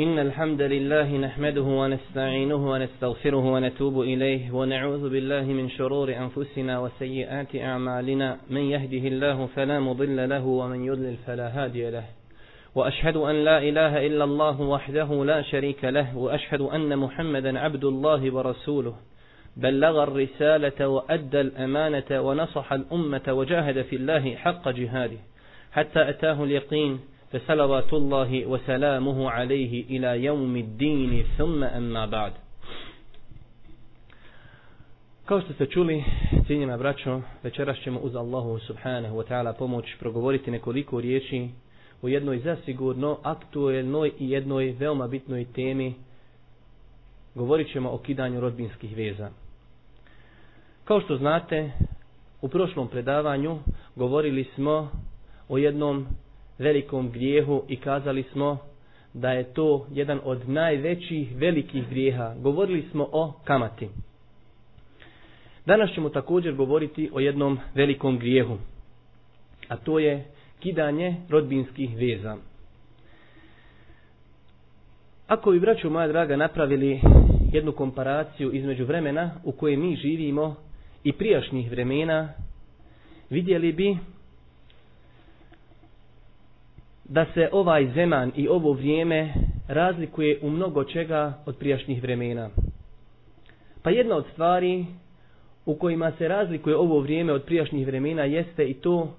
إن الحمد لله نحمده ونستعينه ونستغفره ونتوب إليه ونعوذ بالله من شرور أنفسنا وسيئات أعمالنا من يهده الله فلا مضل له ومن يضلل فلا هادي له وأشهد أن لا إله إلا الله وحده لا شريك له وأشهد أن محمدا عبد الله ورسوله بلغ الرسالة وأدى الأمانة ونصح الأمة وجاهد في الله حق جهاده حتى أتاه اليقين Fesalavatullahi ve selamuhu عليه ila يوم dini, ثم ba'd. Kao što ste čuli, cijenjena braćo, večeras ćemo uz Allahu subhanahu wa ta'ala pomoć progovoriti nekoliko riječi o jednoj zasigurno aktuelnoj i jednoj veoma bitnoj temi. Govorit ćemo o kidanju rodbinskih veza. Kao što znate, u prošlom predavanju govorili smo o jednom velikom grijehu i kazali smo da je to jedan od najvećih velikih grijeha. Govorili smo o kamati. Danas ćemo također govoriti o jednom velikom grijehu, a to je kidanje rodbinskih veza. Ako bi, braću moja draga, napravili jednu komparaciju između vremena u kojem mi živimo i prijašnjih vremena, vidjeli bi da se ovaj zeman i ovo vrijeme razlikuje u mnogo čega od prijašnjih vremena. Pa jedna od stvari u kojima se razlikuje ovo vrijeme od prijašnjih vremena jeste i to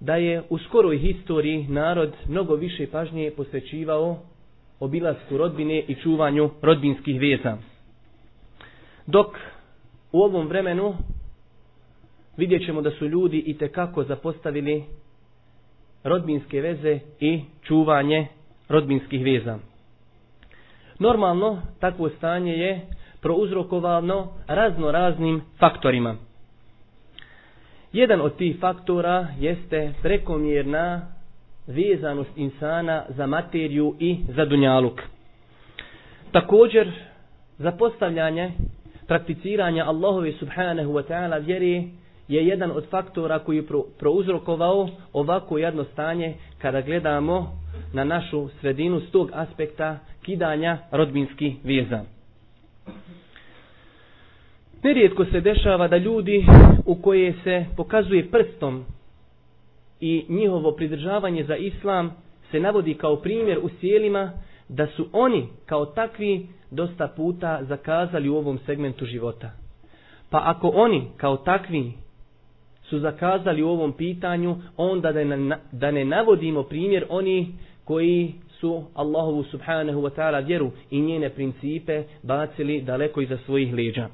da je u skoroj historiji narod mnogo više pažnje posvećivao obilasku rodbine i čuvanju rodbinskih veza. Dok u ovom vremenu vidjet ćemo da su ljudi i tekako zapostavili rodbinske veze i čuvanje rodbinskih veza. Normalno, takvo stanje je prouzrokovano razno raznim faktorima. Jedan od tih faktora jeste prekomjerna vezanost insana za materiju i za dunjaluk. Također, za postavljanje prakticiranja Allahove subhanahu wa ta'ala vjeri je jedan od faktora koji je prouzrokovao ovako jedno stanje kada gledamo na našu sredinu s tog aspekta kidanja rodbinskih vjeza. Nerijetko se dešava da ljudi u koje se pokazuje prstom i njihovo pridržavanje za islam se navodi kao primjer u sjelima da su oni kao takvi dosta puta zakazali u ovom segmentu života. Pa ako oni kao takvi su zakazali u ovom pitanju, onda da ne, navodimo primjer oni koji su Allahovu subhanahu wa ta'ala vjeru i njene principe bacili daleko iza svojih leđa.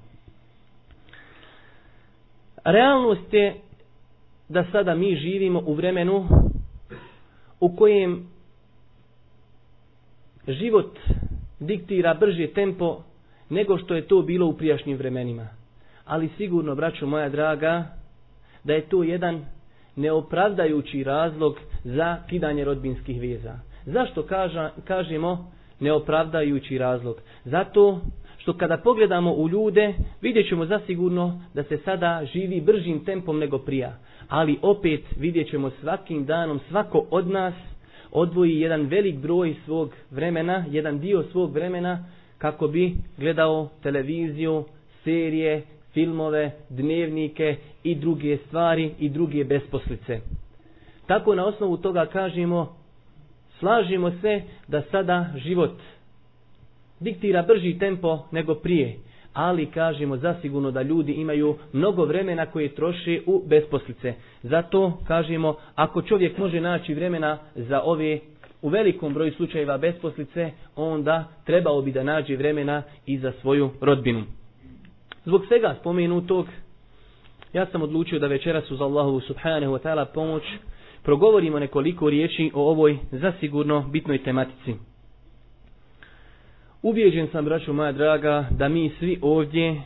Realnost je da sada mi živimo u vremenu u kojem život diktira brže tempo nego što je to bilo u prijašnjim vremenima. Ali sigurno, braćo moja draga, da je to jedan neopravdajući razlog za kidanje rodbinskih veza. Zašto kaža, kažemo neopravdajući razlog? Zato što kada pogledamo u ljude, vidjet ćemo zasigurno da se sada živi bržim tempom nego prija. Ali opet vidjet ćemo svakim danom, svako od nas odvoji jedan velik broj svog vremena, jedan dio svog vremena kako bi gledao televiziju, serije, filmove, dnevnike i druge stvari i druge besposlice. Tako na osnovu toga kažemo, slažimo se da sada život diktira brži tempo nego prije, ali kažemo zasigurno da ljudi imaju mnogo vremena koje troši u besposlice. Zato kažemo, ako čovjek može naći vremena za ove u velikom broju slučajeva besposlice, onda trebao bi da nađe vremena i za svoju rodbinu. Zbog svega spomenutog, ja sam odlučio da večeras uz Allahu subhanahu wa ta'ala pomoć progovorimo nekoliko riječi o ovoj zasigurno bitnoj tematici. Ubijeđen sam, braću moja draga, da mi svi ovdje,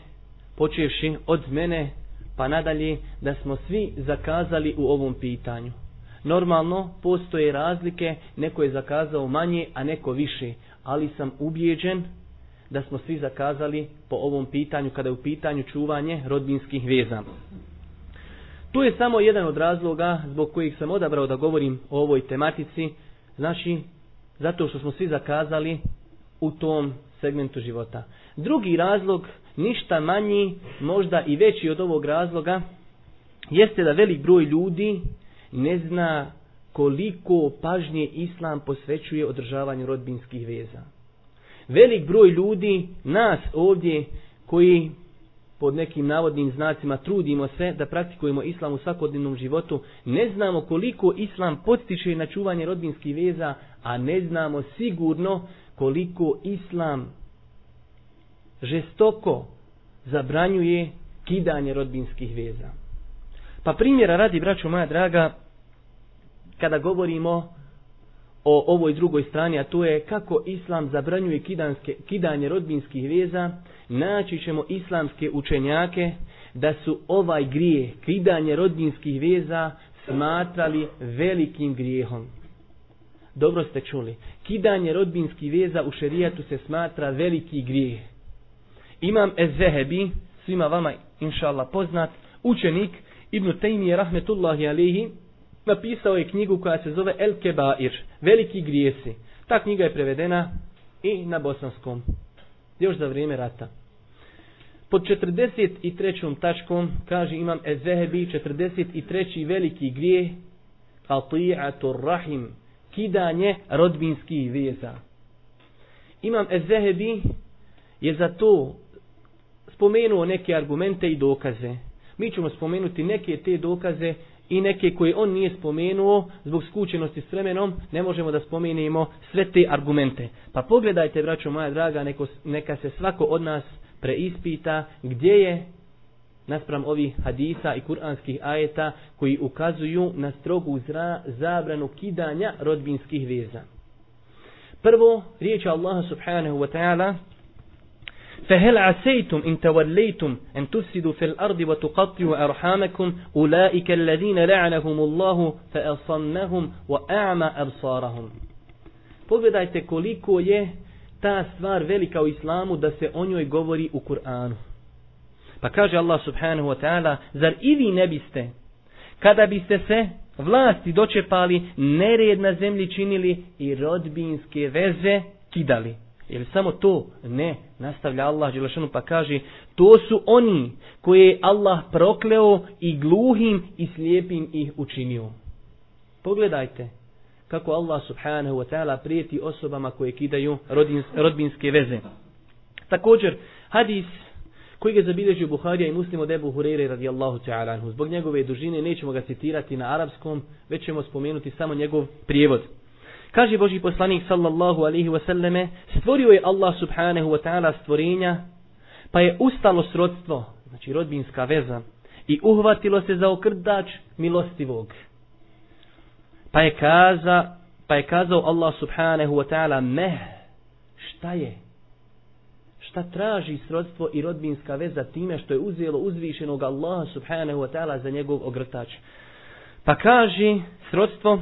počevši od mene pa nadalje, da smo svi zakazali u ovom pitanju. Normalno, postoje razlike, neko je zakazao manje, a neko više, ali sam ubijeđen da smo svi zakazali po ovom pitanju kada je u pitanju čuvanje rodbinskih veza. Tu je samo jedan od razloga zbog kojih sam odabrao da govorim o ovoj tematici, znači zato što smo svi zakazali u tom segmentu života. Drugi razlog, ništa manji, možda i veći od ovog razloga, jeste da velik broj ljudi ne zna koliko pažnje islam posvećuje održavanju rodbinskih veza velik broj ljudi, nas ovdje koji pod nekim navodnim znacima trudimo se da praktikujemo islam u svakodnevnom životu, ne znamo koliko islam potiče na čuvanje rodbinskih veza, a ne znamo sigurno koliko islam žestoko zabranjuje kidanje rodbinskih veza. Pa primjera radi, braćo moja draga, kada govorimo o ovoj drugoj strani, a to je kako islam zabranjuje kidanske, kidanje rodbinskih veza, naći ćemo islamske učenjake da su ovaj grijeh, kidanje rodbinskih veza, smatrali velikim grijehom. Dobro ste čuli. Kidanje rodbinskih veza u šerijatu se smatra veliki grijeh. Imam Ezehebi, svima vama inšallah poznat, učenik Ibn Tejmije Rahmetullahi alehi, napisao je knjigu koja se zove El Kebair, Veliki grijesi. Ta knjiga je prevedena i na bosanskom, još za vrijeme rata. Pod 43. tačkom kaže imam Ezehebi 43. veliki grije Qati'atur Rahim kidanje rodbinskih veza. Imam Ezehebi je za to spomenuo neke argumente i dokaze. Mi ćemo spomenuti neke te dokaze i neke koje on nije spomenuo zbog skučenosti s vremenom ne možemo da spomenimo sve te argumente. Pa pogledajte, braćo moja draga, neko, neka se svako od nas preispita gdje je naspram ovih hadisa i kuranskih ajeta koji ukazuju na strogu zra, zabranu kidanja rodbinskih veza. Prvo, riječ Allaha subhanahu wa ta'ala فهل عسيتم إن توليتم أن تفسدوا في الأرض وتقطعوا أرحامكم أولئك الذين لعنهم الله فأصمهم وأعمى أبصارهم Pogledajte koliko je ta stvar velika u islamu da se o njoj govori u Kur'anu. Pa kaže Allah subhanahu wa ta'ala, zar i vi ne biste, kada biste se vlasti dočepali, nered na zemlji činili i rodbinske veze kidali. Jer samo to? Ne, Nastavlja Allah Đelešanu pa kaže To su oni koje je Allah prokleo i gluhim i slijepim ih učinio. Pogledajte kako Allah subhanahu wa ta'ala prijeti osobama koje kidaju rodbinske veze. Također, hadis koji ga u Buharija i muslim od Ebu Hureyre radijallahu ta'ala Zbog njegove dužine nećemo ga citirati na arapskom, već ćemo spomenuti samo njegov prijevod. Kaže Boži poslanik sallallahu alihi wasallame, stvorio je Allah subhanahu wa ta'ala stvorenja, pa je ustalo srodstvo, znači rodbinska veza, i uhvatilo se za okrdač milostivog. Pa je, kaza, pa je kazao Allah subhanahu wa ta'ala, meh, šta je? Šta traži srodstvo i rodbinska veza time što je uzelo uzvišenog Allaha subhanahu wa ta'ala za njegov ogrtač? Pa kaže srodstvo,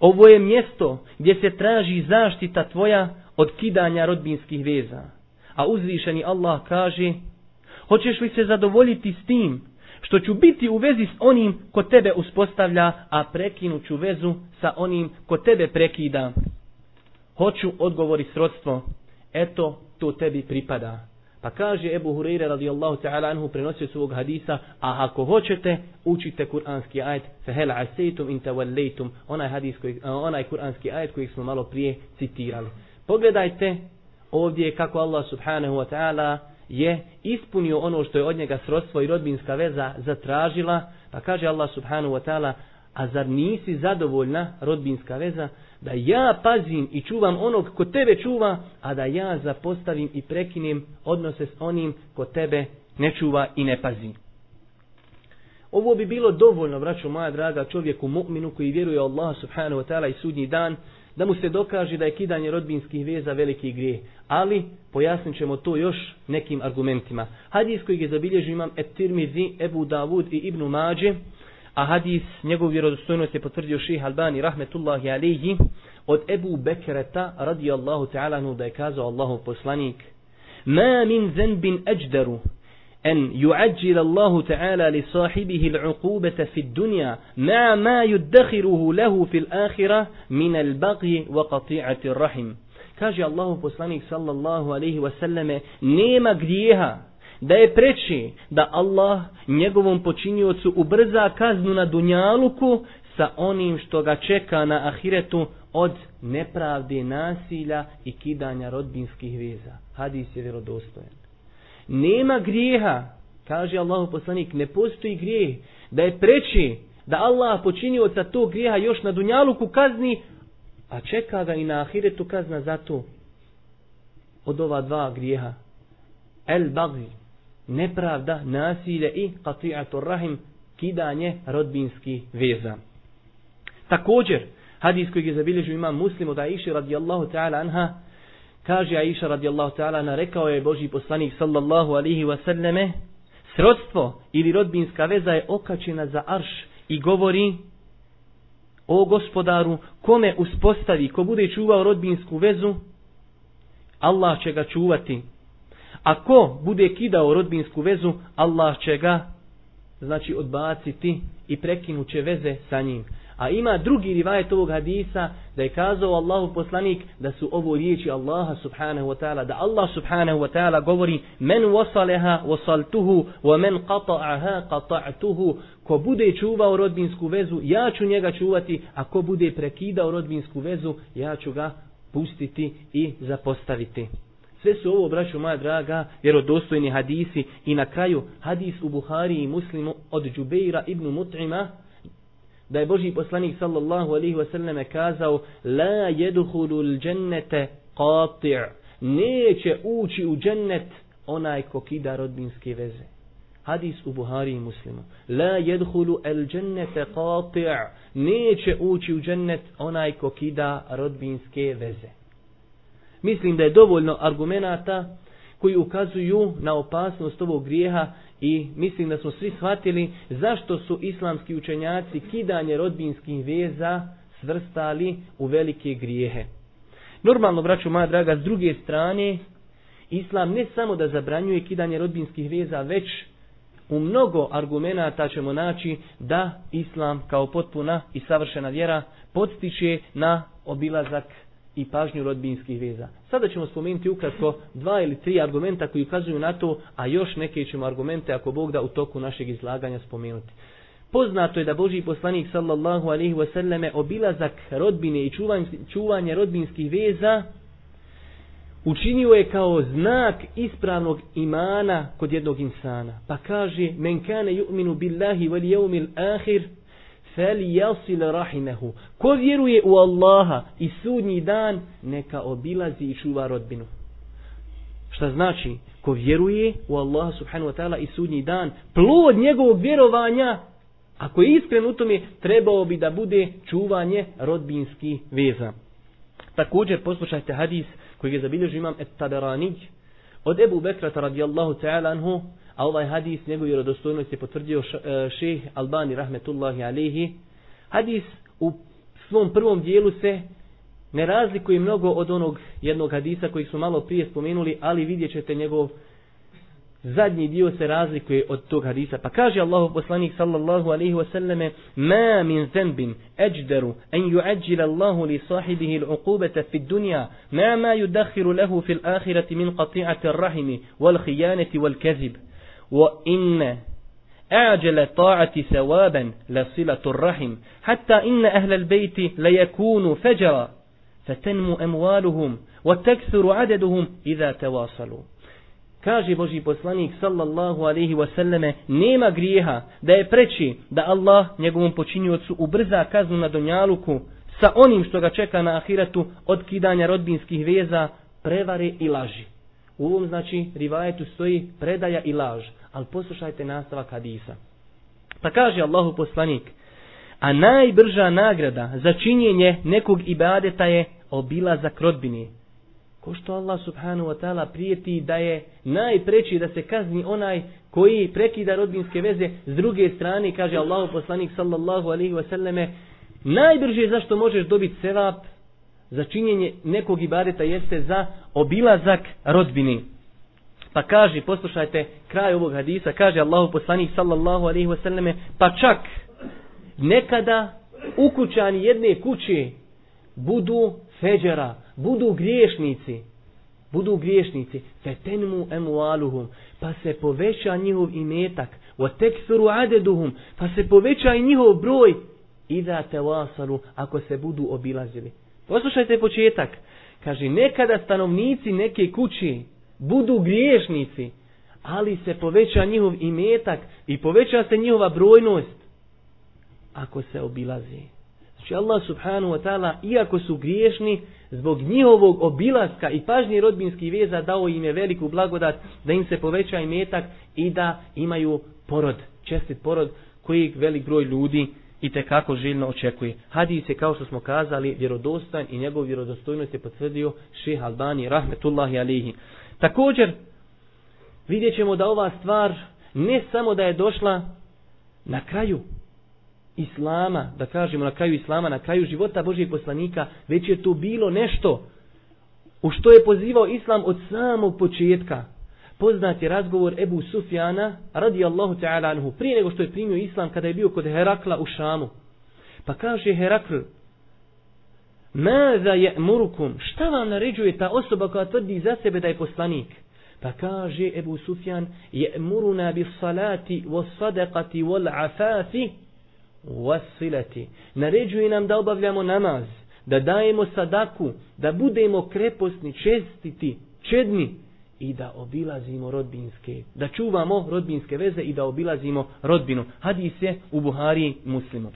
ovo je mjesto gdje se traži zaštita tvoja od kidanja rodbinskih veza. A uzvišeni Allah kaže, hoćeš li se zadovoljiti s tim što ću biti u vezi s onim ko tebe uspostavlja, a prekinut ću vezu sa onim ko tebe prekida. Hoću odgovori srodstvo, eto to tebi pripada. Pa kaže Ebu Hureyre radijallahu ta'ala anhu prenosio svog hadisa, a ako hoćete, učite kuranski ajet, fehel asetum in onaj, hadis koji, onaj kuranski ajet kojeg smo malo prije citirali. Pogledajte ovdje kako Allah subhanahu wa ta'ala je ispunio ono što je od njega srodstvo i rodbinska veza zatražila, pa kaže Allah subhanahu wa ta'ala, a zar nisi zadovoljna rodbinska veza, da ja pazim i čuvam onog ko tebe čuva, a da ja zapostavim i prekinem odnose s onim ko tebe ne čuva i ne pazi. Ovo bi bilo dovoljno, braćo moja draga, čovjeku mu'minu koji vjeruje Allah subhanahu wa ta'ala i sudnji dan, da mu se dokaže da je kidanje rodbinskih veza veliki grijeh. Ali, pojasnit ćemo to još nekim argumentima. Hadis koji je zabilježio imam Et-Tirmizi, Ebu Davud i Ibnu Mađe, a hadis njegovu vjerodostojnost je potvrdio ših Albani rahmetullahi alihi od Ebu Bekreta radijallahu ta'ala da je kazao Allahu poslanik Ma min zenbin ajdaru en juadžil Allahu ta'ala li sahibihi l'uqubeta fi dunja ma ma ما lehu fil ahira min al البغي wa qati'ati rahim kaže Allahu poslanik sallallahu عليه wasallame nema grijeha da je preći da Allah njegovom počiniocu ubrza kaznu na dunjaluku sa onim što ga čeka na ahiretu od nepravde, nasilja i kidanja rodbinskih veza. Hadis je vjerodostojan. Nema grijeha, kaže Allahu poslanik, ne postoji grijeh da je preći da Allah počinioca tog grijeha još na dunjaluku kazni, a čeka ga i na ahiretu kazna za to od ova dva grijeha. El bagri nepravda, nasilje i qati'atu rahim, kidanje rodbinskih veza. Također, hadis koji je zabilježio imam muslim od Aisha radijallahu ta'ala anha, kaže Aisha radijallahu ta'ala na rekao je Boži poslanik sallallahu alihi wasallame, srodstvo ili rodbinska veza je okačena za arš i govori, o gospodaru, kome uspostavi, ko bude čuvao rodbinsku vezu, Allah će ga čuvati ako bude kidao rodbinsku vezu, Allah će ga znači odbaciti i prekinut će veze sa njim. A ima drugi rivajet ovog hadisa da je kazao Allahu poslanik da su ovo riječi Allaha subhanahu wa ta'ala, da Allah subhanahu wa ta'ala govori men wasaleha wasaltuhu wa men qata'aha qata'tuhu ko bude čuvao rodbinsku vezu ja ću njega čuvati, a ko bude prekidao rodbinsku vezu ja ću ga pustiti i zapostaviti. Sve su ovo, braćo, moja draga, vjerodostojni hadisi i na kraju hadis u Buhari i muslimu od Džubeira ibn Mut'ima da je Boži poslanik sallallahu alaihi wasallam kazao La jeduhulu l'đennete qati' Neće ući u džennet onaj ko kida rodbinske veze. Hadis u Buhari i muslimu. La jedhulu el džennete qati' Neće ući u džennet onaj ko kida rodbinske veze. Mislim da je dovoljno argumenata koji ukazuju na opasnost ovog grijeha i mislim da smo svi shvatili zašto su islamski učenjaci kidanje rodbinskih veza svrstali u velike grijehe. Normalno, braću moja draga, s druge strane, Islam ne samo da zabranjuje kidanje rodbinskih veza, već u mnogo argumenata ćemo naći da Islam kao potpuna i savršena vjera podstiče na obilazak i pažnju rodbinskih veza. Sada ćemo spomenuti ukratko dva ili tri argumenta koji ukazuju na to, a još neke ćemo argumente ako Bog da u toku našeg izlaganja spomenuti. Poznato je da Boži poslanik sallallahu alaihi wasallam, obilazak rodbine i čuvanje rodbinskih veza učinio je kao znak ispravnog imana kod jednog insana. Pa kaže, men kane ju'minu billahi wal jeumil ahir, فَلْيَصِلَ rahinehu Ko vjeruje u Allaha i sudnji dan, neka obilazi i čuva rodbinu. Šta znači? Ko vjeruje u Allaha subhanahu wa ta'ala i sudnji dan, plod njegovog vjerovanja, ako je iskren u tome, trebao bi da bude čuvanje rodbinskih veza. Također poslušajte hadis koji je zabilježio imam et taberanić od Ebu Bekrata radijallahu ta'ala anhu a ovaj hadis njegovu vjerodostojnost je potvrdio e, šeh Albani rahmetullahi alihi. Hadis u svom prvom dijelu se ne razlikuje mnogo od onog jednog hadisa koji su malo prije spomenuli, ali vidjet ćete njegov zadnji dio se razlikuje od tog hadisa. Pa kaže Allahu poslanik sallallahu alaihi wa sallame Ma min zembin eđderu en juađila Allahu li sahibihi l'ukubeta fi dunja ma ma yudakhiru lehu fil ahirati min qati'ati rahimi wal hijaneti wal kezib. وإن أعجل الطاعة ثوابا لصلة الرحم حتى إن أهل البيت ليكونوا فجرا فتنمو أموالهم وتكثر عددهم إذا تواصلوا Kaže Boži poslanik sallallahu alaihi wasallame, nema grijeha da je preći da Allah njegovom počinjucu ubrza kaznu na Donjaluku sa onim što ga čeka na ahiratu od kidanja rodbinskih veza, prevare i laži. U ovom znači rivajetu stoji predaja i laž. Ali poslušajte nastavak hadisa. Pa kaže Allahu poslanik, a najbrža nagrada za činjenje nekog ibadeta je za krodbini. Ko što Allah subhanahu wa ta'ala prijeti da je najpreći da se kazni onaj koji prekida rodbinske veze s druge strane, kaže Allahu poslanik sallallahu alihi wa sallame, najbrže zašto možeš dobiti sevap za činjenje nekog ibadeta jeste za obilazak rodbini. Pa kaže, poslušajte, kraj ovog hadisa, kaže Allahu poslanik sallallahu alaihi wasallam, pa čak nekada ukućani jedne kuće budu feđara, budu griješnici, budu griješnici, emu aluhum, pa se poveća njihov imetak, wa teksuru adeduhum, pa se poveća i njihov broj, i da te ako se budu obilazili. Poslušajte početak. Kaže, nekada stanovnici neke kući budu griješnici, ali se poveća njihov imetak i poveća se njihova brojnost ako se obilazi. Znači Allah subhanahu wa ta'ala, iako su griješni, zbog njihovog obilaska i pažnje rodbinskih veza dao im je veliku blagodat da im se poveća imetak i da imaju porod, čestit porod koji velik broj ljudi i te kako željno očekuje. Hadis je kao što smo kazali vjerodostan i njegov vjerodostojnost je potvrdio Ših Albani rahmetullahi alihi. Također vidjet ćemo da ova stvar ne samo da je došla na kraju islama, da kažemo na kraju islama, na kraju života Božijeg poslanika, već je to bilo nešto u što je pozivao islam od samog početka poznati razgovor Ebu Sufjana radijallahu ta'ala anhu prije nego što je primio islam kada je bio kod Herakla u Šamu. Pa kaže Herakl Mada je murukum, šta vam naređuje ta osoba koja tvrdi za sebe da je poslanik? Pa kaže Ebu Sufjan, je muruna bi salati, wa sadaqati, wal afafi, wa silati. Naređuje nam da obavljamo namaz, da dajemo sadaku, da budemo kreposni, čestiti, čedni, i da obilazimo rodbinske, da čuvamo rodbinske veze i da obilazimo rodbinu. Hadis je u Buhari muslimu.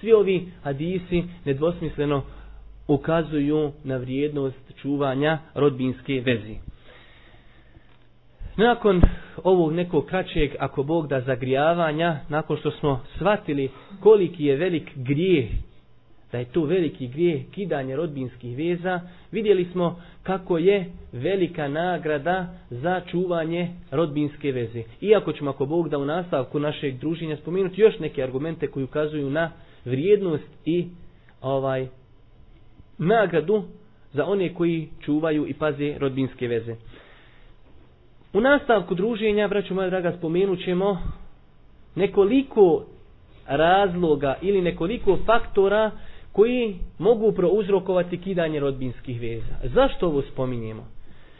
Svi ovi hadisi nedvosmisleno ukazuju na vrijednost čuvanja rodbinske veze. Nakon ovog nekog kraćeg, ako Bog da, zagrijavanja, nakon što smo shvatili koliki je velik grijeh da je tu veliki grijeh kidanje rodbinskih veza, vidjeli smo kako je velika nagrada za čuvanje rodbinske veze. Iako ćemo ako Bog da u nastavku našeg druženja spomenuti još neke argumente koji ukazuju na vrijednost i ovaj nagradu za one koji čuvaju i paze rodbinske veze. U nastavku druženja, braću moja draga, spomenut ćemo nekoliko razloga ili nekoliko faktora koji mogu prouzrokovati kidanje rodbinskih veza. Zašto ovo spominjemo?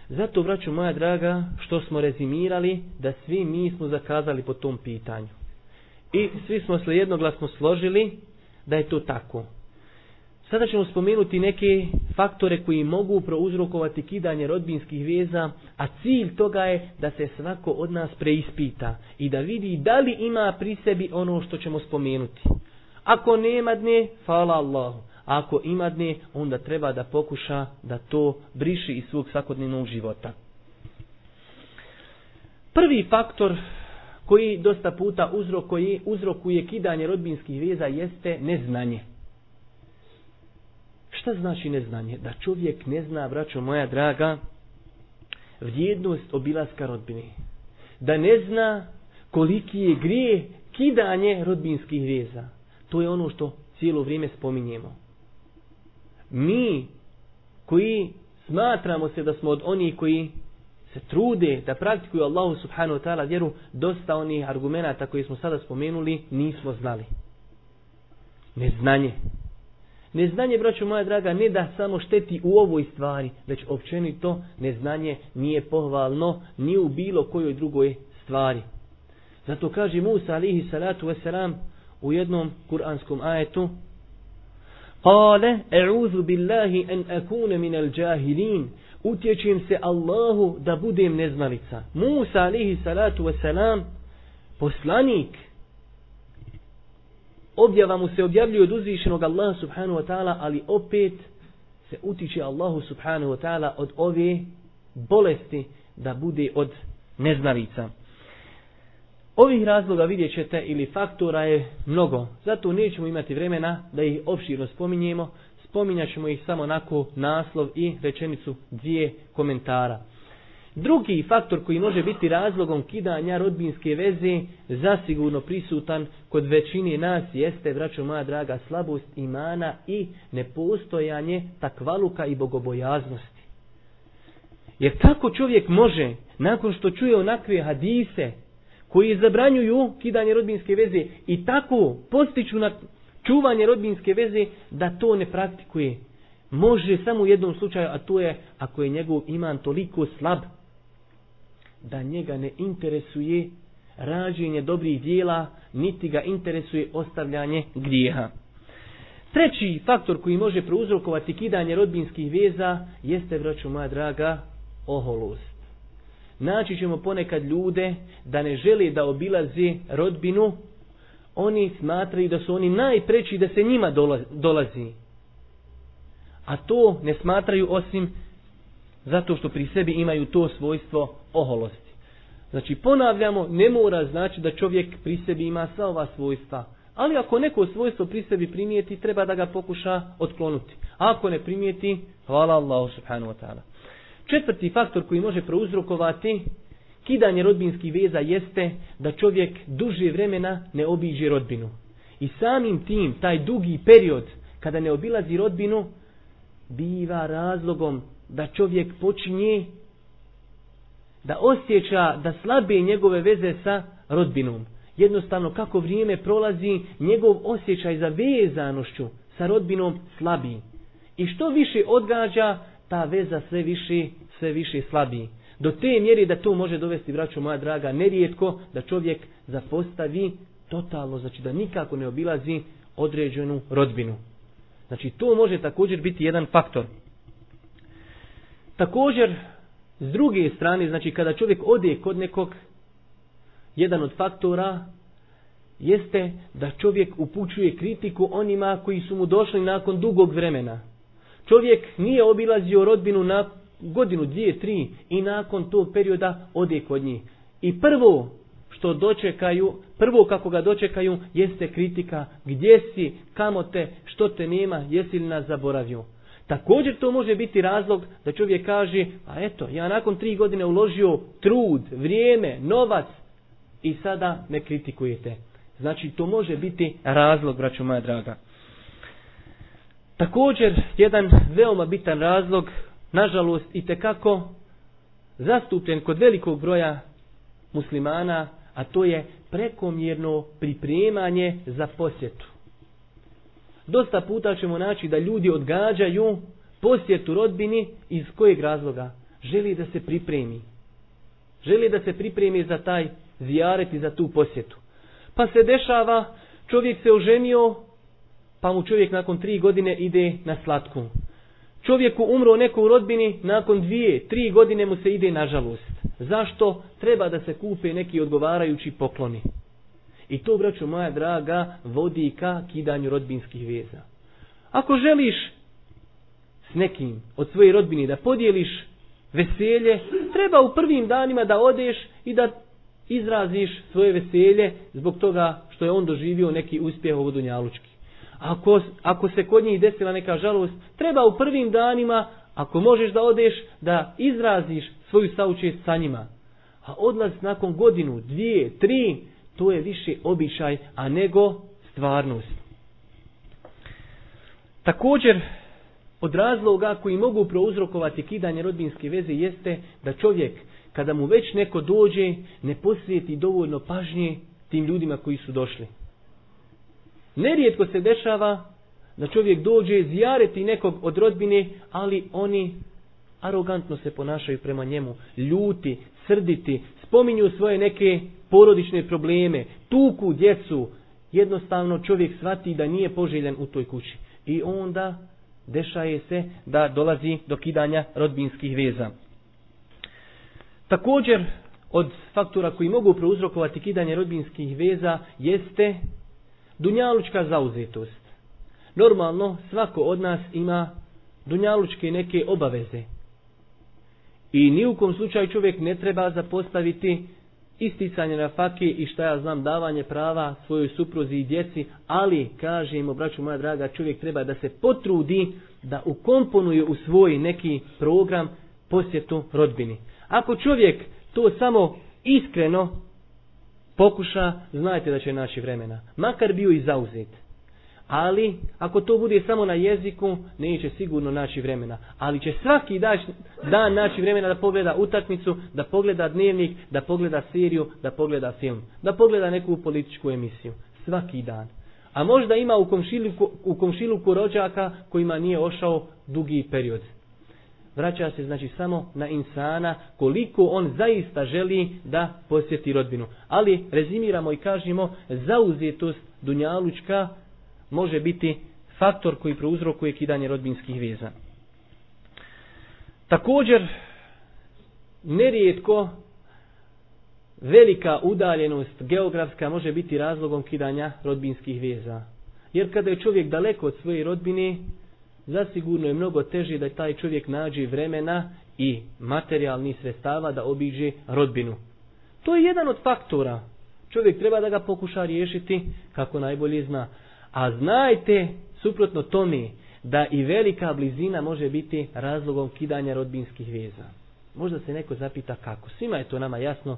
Zato, vraću moja draga, što smo rezimirali da svi mi smo zakazali po tom pitanju. I svi smo se jednoglasno složili da je to tako. Sada ćemo spomenuti neke faktore koji mogu prouzrokovati kidanje rodbinskih veza, a cilj toga je da se svako od nas preispita i da vidi da li ima pri sebi ono što ćemo spomenuti. Ako nema dne, fala Allahu. Ako ima dne, onda treba da pokuša da to briši iz svog svakodnevnog života. Prvi faktor koji dosta puta uzrokuje, uzrokuje kidanje rodbinskih veza jeste neznanje. Šta znači neznanje? Da čovjek ne zna, braćo moja draga, vrijednost obilaska rodbine. Da ne zna koliki je grije kidanje rodbinskih veza. To je ono što cijelo vrijeme spominjemo. Mi koji smatramo se da smo od onih koji se trude da praktikuju Allahu subhanahu wa ta'ala vjeru, dosta onih argumenta koje smo sada spomenuli nismo znali. Neznanje. Neznanje, braćo moja draga, ne da samo šteti u ovoj stvari, već općenito neznanje nije pohvalno ni u bilo kojoj drugoj stvari. Zato kaže Musa alihi salatu wasalam, u jednom kuranskom ajetu Kale, e'udhu billahi en akune minal jahilin utječim se Allahu da budem neznalica. Musa alihi salatu wasalam, poslanik. Objava mu se objavljuje od uzvišenog Allaha subhanahu wa ta'ala, ali opet se utječe Allahu subhanahu wa ta'ala od ove bolesti da bude od neznalica. Ovih razloga vidjet ćete ili faktora je mnogo, zato nećemo imati vremena da ih opširno spominjemo, spominjat ćemo ih samo onako naslov i rečenicu dvije komentara. Drugi faktor koji može biti razlogom kidanja rodbinske veze zasigurno prisutan kod većine nas jeste, vraću moja draga, slabost imana i nepostojanje takvaluka i bogobojaznosti. Jer kako čovjek može, nakon što čuje onakve hadise, koji zabranjuju kidanje rodbinske veze i tako postiču na čuvanje rodbinske veze da to ne praktikuje. Može samo u jednom slučaju, a to je ako je njegov iman toliko slab da njega ne interesuje rađenje dobrih dijela, niti ga interesuje ostavljanje grijeha. Treći faktor koji može prouzrokovati kidanje rodbinskih veza jeste, vraću moja draga, oholost. Naći ćemo ponekad ljude da ne žele da obilazi rodbinu, oni smatraju da su oni najpreći da se njima dolazi. A to ne smatraju osim zato što pri sebi imaju to svojstvo oholosti. Znači ponavljamo, ne mora znači da čovjek pri sebi ima sva ova svojstva. Ali ako neko svojstvo pri sebi primijeti, treba da ga pokuša otklonuti. ako ne primijeti, hvala Allahu subhanahu wa ta'ala. Četvrti faktor koji može prouzrokovati kidanje rodbinskih veza jeste da čovjek duže vremena ne obiđe rodbinu. I samim tim, taj dugi period kada ne obilazi rodbinu, biva razlogom da čovjek počinje da osjeća da slabe njegove veze sa rodbinom. Jednostavno kako vrijeme prolazi, njegov osjećaj za vezanošću sa rodbinom slabi. I što više odgađa, ta veza sve više, sve više slabiji. Do te mjeri da to može dovesti, braćo moja draga, nerijetko da čovjek zapostavi totalno, znači da nikako ne obilazi određenu rodbinu. Znači to može također biti jedan faktor. Također, s druge strane, znači kada čovjek ode kod nekog, jedan od faktora jeste da čovjek upućuje kritiku onima koji su mu došli nakon dugog vremena. Čovjek nije obilazio rodbinu na godinu, dvije, tri i nakon tog perioda ode kod njih. I prvo što dočekaju, prvo kako ga dočekaju jeste kritika. Gdje si, kamo te, što te nema, jesi li nas zaboravio? Također to može biti razlog da čovjek kaže, a eto, ja nakon tri godine uložio trud, vrijeme, novac i sada me kritikujete. Znači, to može biti razlog, braćo moja draga. Također, jedan veoma bitan razlog, nažalost, i tekako zastupljen kod velikog broja muslimana, a to je prekomjerno pripremanje za posjetu. Dosta puta ćemo naći da ljudi odgađaju posjetu rodbini iz kojeg razloga? Želi da se pripremi. Želi da se pripremi za taj zijaret i za tu posjetu. Pa se dešava, čovjek se oženio, pa mu čovjek nakon tri godine ide na slatku. Čovjeku umro neko u rodbini, nakon dvije, tri godine mu se ide nažalost. Zašto? Treba da se kupe neki odgovarajući pokloni. I to, braćo moja draga, vodi ka kidanju rodbinskih veza. Ako želiš s nekim od svoje rodbini da podijeliš veselje, treba u prvim danima da odeš i da izraziš svoje veselje zbog toga što je on doživio neki uspjeh u dunjalučki. Ako, ako se kod njih desila neka žalost, treba u prvim danima, ako možeš da odeš, da izraziš svoju saučest sa njima. A odlaz nakon godinu, dvije, tri, to je više običaj, a nego stvarnost. Također, od razloga koji mogu prouzrokovati kidanje rodbinske veze jeste da čovjek, kada mu već neko dođe, ne posvijeti dovoljno pažnje tim ljudima koji su došli. Nerijetko se dešava da čovjek dođe zjareti nekog od rodbine, ali oni arogantno se ponašaju prema njemu, ljuti, srditi, spominju svoje neke porodične probleme, tuku djecu, jednostavno čovjek shvati da nije poželjen u toj kući. I onda dešaje se da dolazi do kidanja rodbinskih veza. Također od faktora koji mogu prouzrokovati kidanje rodbinskih veza jeste dunjalučka zauzetost. Normalno, svako od nas ima dunjalučke neke obaveze. I ni u kom slučaju čovjek ne treba zapostaviti isticanje na faki i šta ja znam davanje prava svojoj supruzi i djeci, ali kažem im moja draga, čovjek treba da se potrudi da ukomponuje u svoj neki program posjetu rodbini. Ako čovjek to samo iskreno pokuša, znajte da će naći vremena. Makar bio i zauzet. Ali, ako to bude samo na jeziku, neće sigurno naći vremena. Ali će svaki dan naći vremena da pogleda utakmicu, da pogleda dnevnik, da pogleda seriju, da pogleda film. Da pogleda neku političku emisiju. Svaki dan. A možda ima u komšiluku, u rođaka kojima nije ošao dugi period vraća se znači samo na insana koliko on zaista želi da posjeti rodbinu. Ali rezimiramo i kažemo zauzetost dunjalučka može biti faktor koji prouzrokuje kidanje rodbinskih veza. Također nerijetko velika udaljenost geografska može biti razlogom kidanja rodbinskih veza. Jer kada je čovjek daleko od svoje rodbine, zasigurno je mnogo teži da taj čovjek nađe vremena i materijalnih sredstava da obiđe rodbinu. To je jedan od faktora. Čovjek treba da ga pokuša riješiti kako najbolje zna. A znajte, suprotno tome, da i velika blizina može biti razlogom kidanja rodbinskih veza. Možda se neko zapita kako. Svima je to nama jasno.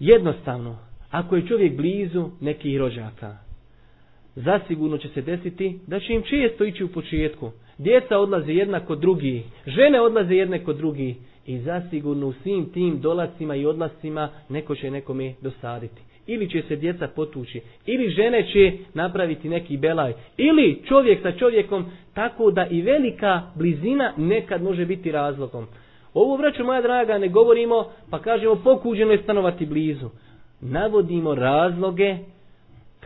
Jednostavno, ako je čovjek blizu nekih rođaka, zasigurno će se desiti da će im često ići u početku. Djeca odlaze jedna kod drugi, žene odlaze jedne kod drugi i zasigurno u svim tim dolascima i odlascima neko će nekome dosaditi. Ili će se djeca potući, ili žene će napraviti neki belaj, ili čovjek sa čovjekom, tako da i velika blizina nekad može biti razlogom. Ovo vraću moja draga, ne govorimo, pa kažemo pokuđeno je stanovati blizu. Navodimo razloge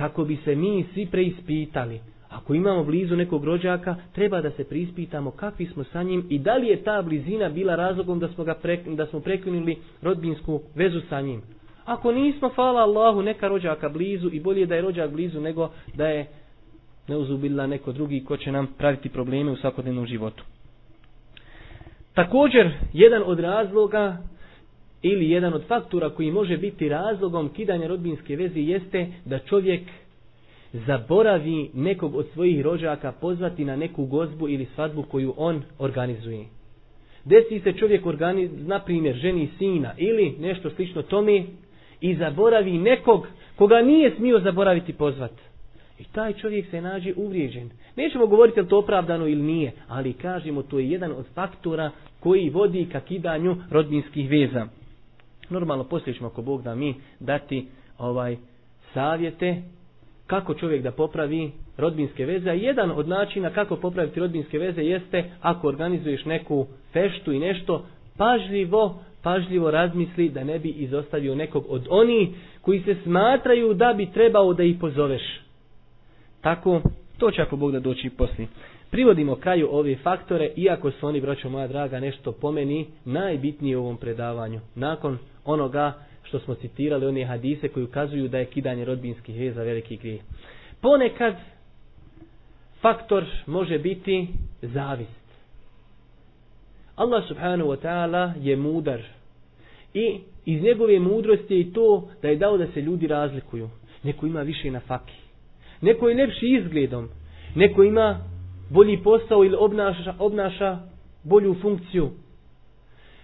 kako bi se mi svi preispitali. Ako imamo blizu nekog rođaka, treba da se preispitamo kakvi smo sa njim i da li je ta blizina bila razlogom da smo, ga da smo prekinuli rodbinsku vezu sa njim. Ako nismo, hvala Allahu, neka rođaka blizu i bolje da je rođak blizu nego da je neuzubila neko drugi ko će nam praviti probleme u svakodnevnom životu. Također, jedan od razloga ili jedan od faktora koji može biti razlogom kidanja rodbinske veze jeste da čovjek zaboravi nekog od svojih rođaka pozvati na neku gozbu ili svadbu koju on organizuje. Desi se čovjek organiz, na primjer, ženi sina ili nešto slično tome i zaboravi nekog koga nije smio zaboraviti pozvat. I taj čovjek se nađe uvrijeđen. Nećemo govoriti li to opravdano ili nije, ali kažemo to je jedan od faktora koji vodi ka kidanju rodbinskih veza. Normalno poslije ćemo ako Bog da mi dati ovaj savjete kako čovjek da popravi rodbinske veze, a jedan od načina kako popraviti rodbinske veze jeste ako organizuješ neku feštu i nešto, pažljivo, pažljivo razmisli da ne bi izostavio nekog od onih koji se smatraju da bi trebao da ih pozoveš. Tako, to će ako Bog da doći poslije. Privodimo kraju ove faktore, iako su oni, braćo moja draga, nešto pomeni najbitnije u ovom predavanju. Nakon onoga što smo citirali, one hadise koji ukazuju da je kidanje rodbinskih veza veliki grijeh. Ponekad faktor može biti zavist. Allah subhanahu wa ta'ala je mudar i iz njegove mudrosti je i to da je dao da se ljudi razlikuju. Neko ima više na faki. Neko je lepši izgledom. Neko ima bolji posao ili obnaša, obnaša bolju funkciju.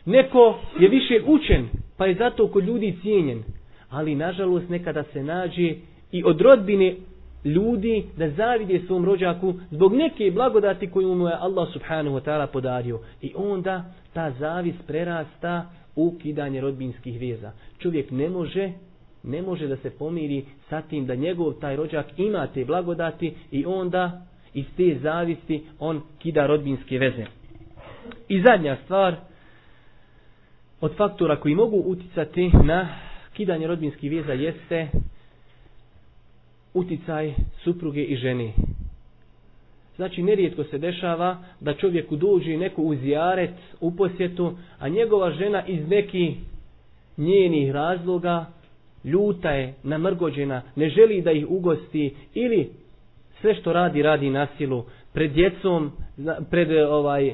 Neko je više učen pa je zato kod ljudi cijenjen. Ali nažalost nekada se nađe i od rodbine ljudi da zavide svom rođaku zbog neke blagodati koju mu je Allah subhanahu wa ta'ala podario. I onda ta zavis prerasta u kidanje rodbinskih veza. Čovjek ne može ne može da se pomiri sa tim da njegov taj rođak ima te blagodati i onda iz te zavisti on kida rodbinske veze. I zadnja stvar od faktora koji mogu uticati na kidanje rodbinskih veza jeste uticaj supruge i ženi. Znači, nerijetko se dešava da čovjeku dođe neku uzijarec u posjetu, a njegova žena iz nekih njenih razloga ljuta je, namrgođena, ne želi da ih ugosti ili sve što radi, radi nasilu. Pred djecom, pred ovaj,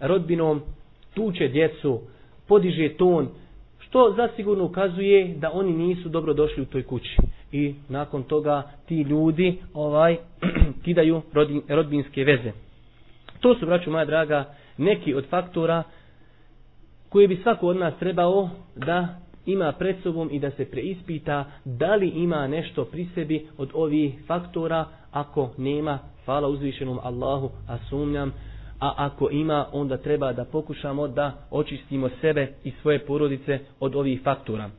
rodbinom, tuče djecu, podiže ton, što zasigurno ukazuje da oni nisu dobro došli u toj kući. I nakon toga ti ljudi ovaj kidaju rodbinske veze. To su, braću moja draga, neki od faktora koji bi svako od nas trebao da ima pred sobom i da se preispita da li ima nešto pri sebi od ovih faktora, ako nema, hvala uzvišenom Allahu, a sumnjam, a ako ima onda treba da pokušamo da očistimo sebe i svoje porodice od ovih faktora.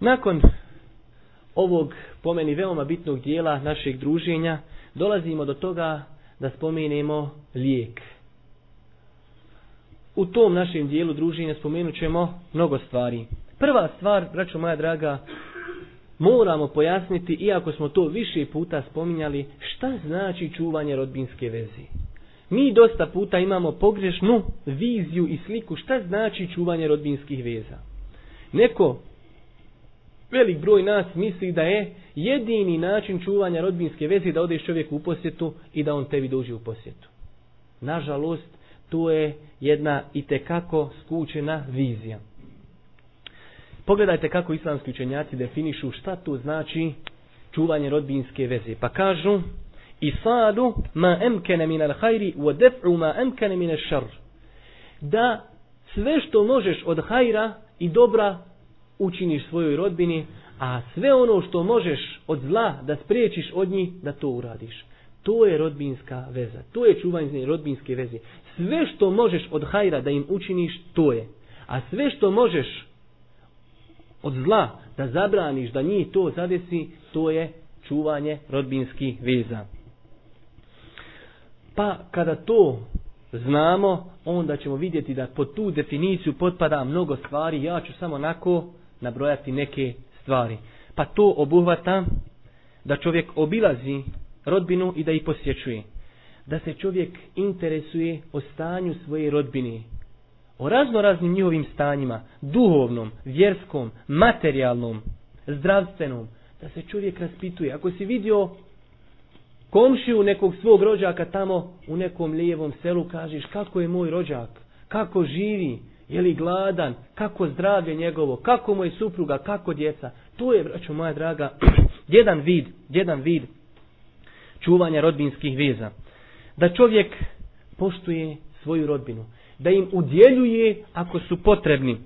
Nakon ovog pomeni veoma bitnog dijela našeg druženja dolazimo do toga da spomenemo lijek. U tom našem dijelu druženja spomenut ćemo mnogo stvari. Prva stvar, braćo moja draga, moramo pojasniti, iako smo to više puta spominjali, šta znači čuvanje rodbinske vezi. Mi dosta puta imamo pogrešnu viziju i sliku šta znači čuvanje rodbinskih veza. Neko, velik broj nas misli da je jedini način čuvanja rodbinske veze da odeš čovjek u posjetu i da on tebi dođe u posjetu. Nažalost, to je jedna i itekako skučena vizija. Pogledajte kako islamski učenjaci definišu šta to znači čuvanje rodbinske veze. Pa kažu isalu ma emkene min al hajri ma emkene min šar. Da sve što možeš od hajra i dobra učiniš svojoj rodbini, a sve ono što možeš od zla da spriječiš od njih, da to uradiš. To je rodbinska veza, to je čuvanje rodbinske veze. Sve što možeš od hajra da im učiniš, to je. A sve što možeš od zla da zabraniš, da njih to zadesi, to je čuvanje rodbinskih veza. Pa kada to znamo, onda ćemo vidjeti da pod tu definiciju potpada mnogo stvari, ja ću samo nako nabrojati neke stvari. Pa to obuhvata da čovjek obilazi rodbinu i da ih posjećuje. Da se čovjek interesuje o stanju svoje rodbine, o razno raznim njihovim stanjima, duhovnom, vjerskom, materijalnom, zdravstvenom, da se čovjek raspituje. Ako si vidio komšiju nekog svog rođaka tamo u nekom lijevom selu kažeš kako je moj rođak, kako živi, je li gladan, kako zdravlje njegovo, kako moj supruga, kako djeca. To je, braćo moja draga, jedan vid, jedan vid čuvanja rodbinskih veza. Da čovjek poštuje svoju rodbinu, da im udjeljuje ako su potrebni.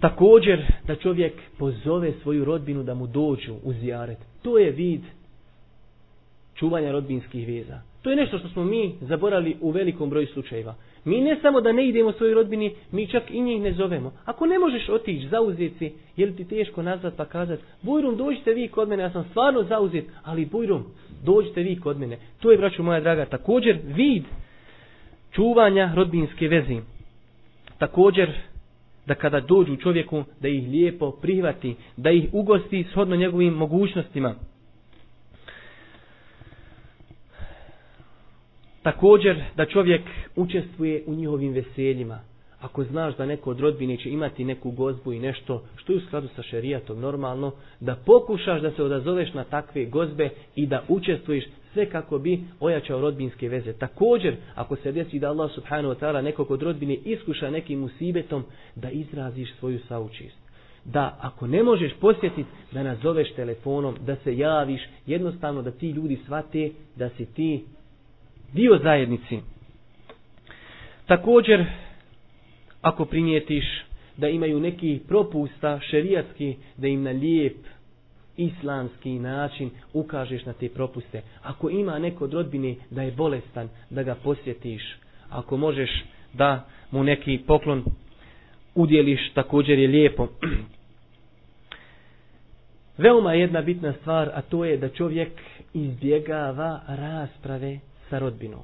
Također da čovjek pozove svoju rodbinu da mu dođu u zijaret. To je vid čuvanja rodbinskih veza. To je nešto što smo mi zaborali u velikom broju slučajeva. Mi ne samo da ne idemo svojoj rodbini, mi čak i njih ne zovemo. Ako ne možeš otići, zauzeti si, je li ti teško nazvat pa kazat, Bujrum, dođite vi kod mene, ja sam stvarno zauzet, ali Bujrum, dođite vi kod mene. To je, braću moja draga, također vid čuvanja rodbinske vezi. Također, da kada dođu čovjeku, da ih lijepo prihvati, da ih ugosti shodno njegovim mogućnostima. Također da čovjek učestvuje u njihovim veseljima. Ako znaš da neko od rodbine će imati neku gozbu i nešto što je u skladu sa šerijatom normalno, da pokušaš da se odazoveš na takve gozbe i da učestvuješ sve kako bi ojačao rodbinske veze. Također, ako se desi da Allah subhanahu wa ta'ala nekog od rodbine iskuša nekim musibetom, da izraziš svoju saučist. Da ako ne možeš posjetiti, da nazoveš telefonom, da se javiš, jednostavno da ti ljudi shvate da si ti dio zajednici, Također, ako primijetiš da imaju neki propusta šerijatski, da im na lijep islamski način ukažeš na te propuste. Ako ima neko od rodbine da je bolestan, da ga posjetiš. Ako možeš da mu neki poklon udjeliš, također je lijepo. Veoma jedna bitna stvar, a to je da čovjek izbjegava rasprave sa rodbinom.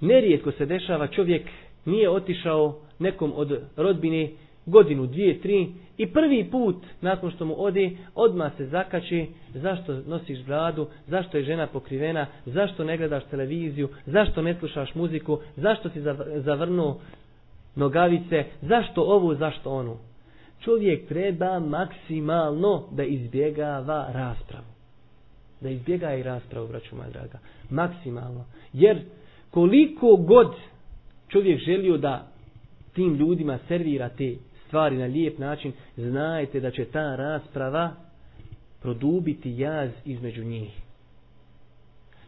Nerijetko se dešava čovjek nije otišao nekom od rodbini godinu, dvije, tri i prvi put nakon što mu odi, odmah se zakači zašto nosiš bradu, zašto je žena pokrivena, zašto ne gledaš televiziju, zašto ne slušaš muziku, zašto si zavrnuo nogavice, zašto ovu, zašto onu. Čovjek treba maksimalno da izbjegava raspravu da izbjega i rasprava, braću moja draga. Maksimalno. Jer koliko god čovjek želio da tim ljudima servira te stvari na lijep način, znajte da će ta rasprava produbiti jaz između njih.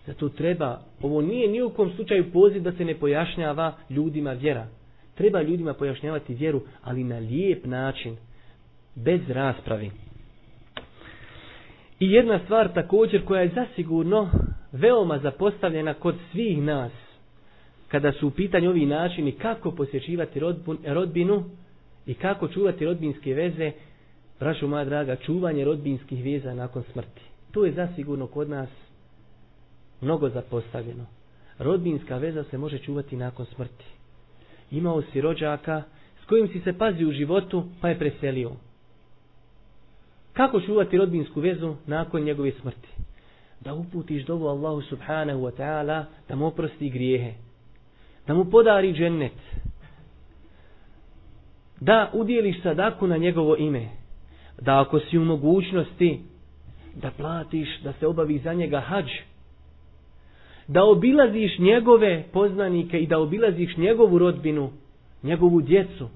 Zato treba, ovo nije ni u kom slučaju poziv da se ne pojašnjava ljudima vjera. Treba ljudima pojašnjavati vjeru, ali na lijep način, bez raspravi. I jedna stvar također koja je zasigurno veoma zapostavljena kod svih nas, kada su u pitanju ovi načini kako posjećivati rodbinu i kako čuvati rodbinske veze, braću moja draga, čuvanje rodbinskih veza nakon smrti. To je zasigurno kod nas mnogo zapostavljeno. Rodbinska veza se može čuvati nakon smrti. Imao si rođaka s kojim si se pazi u životu pa je preselio. Kako čuvati rodbinsku vezu nakon njegove smrti? Da uputiš dovu Allahu subhanahu wa ta'ala da mu oprosti grijehe. Da mu podari džennet. Da udjeliš sadaku na njegovo ime. Da ako si u mogućnosti da platiš, da se obavi za njega hađ. Da obilaziš njegove poznanike i da obilaziš njegovu rodbinu, njegovu djecu.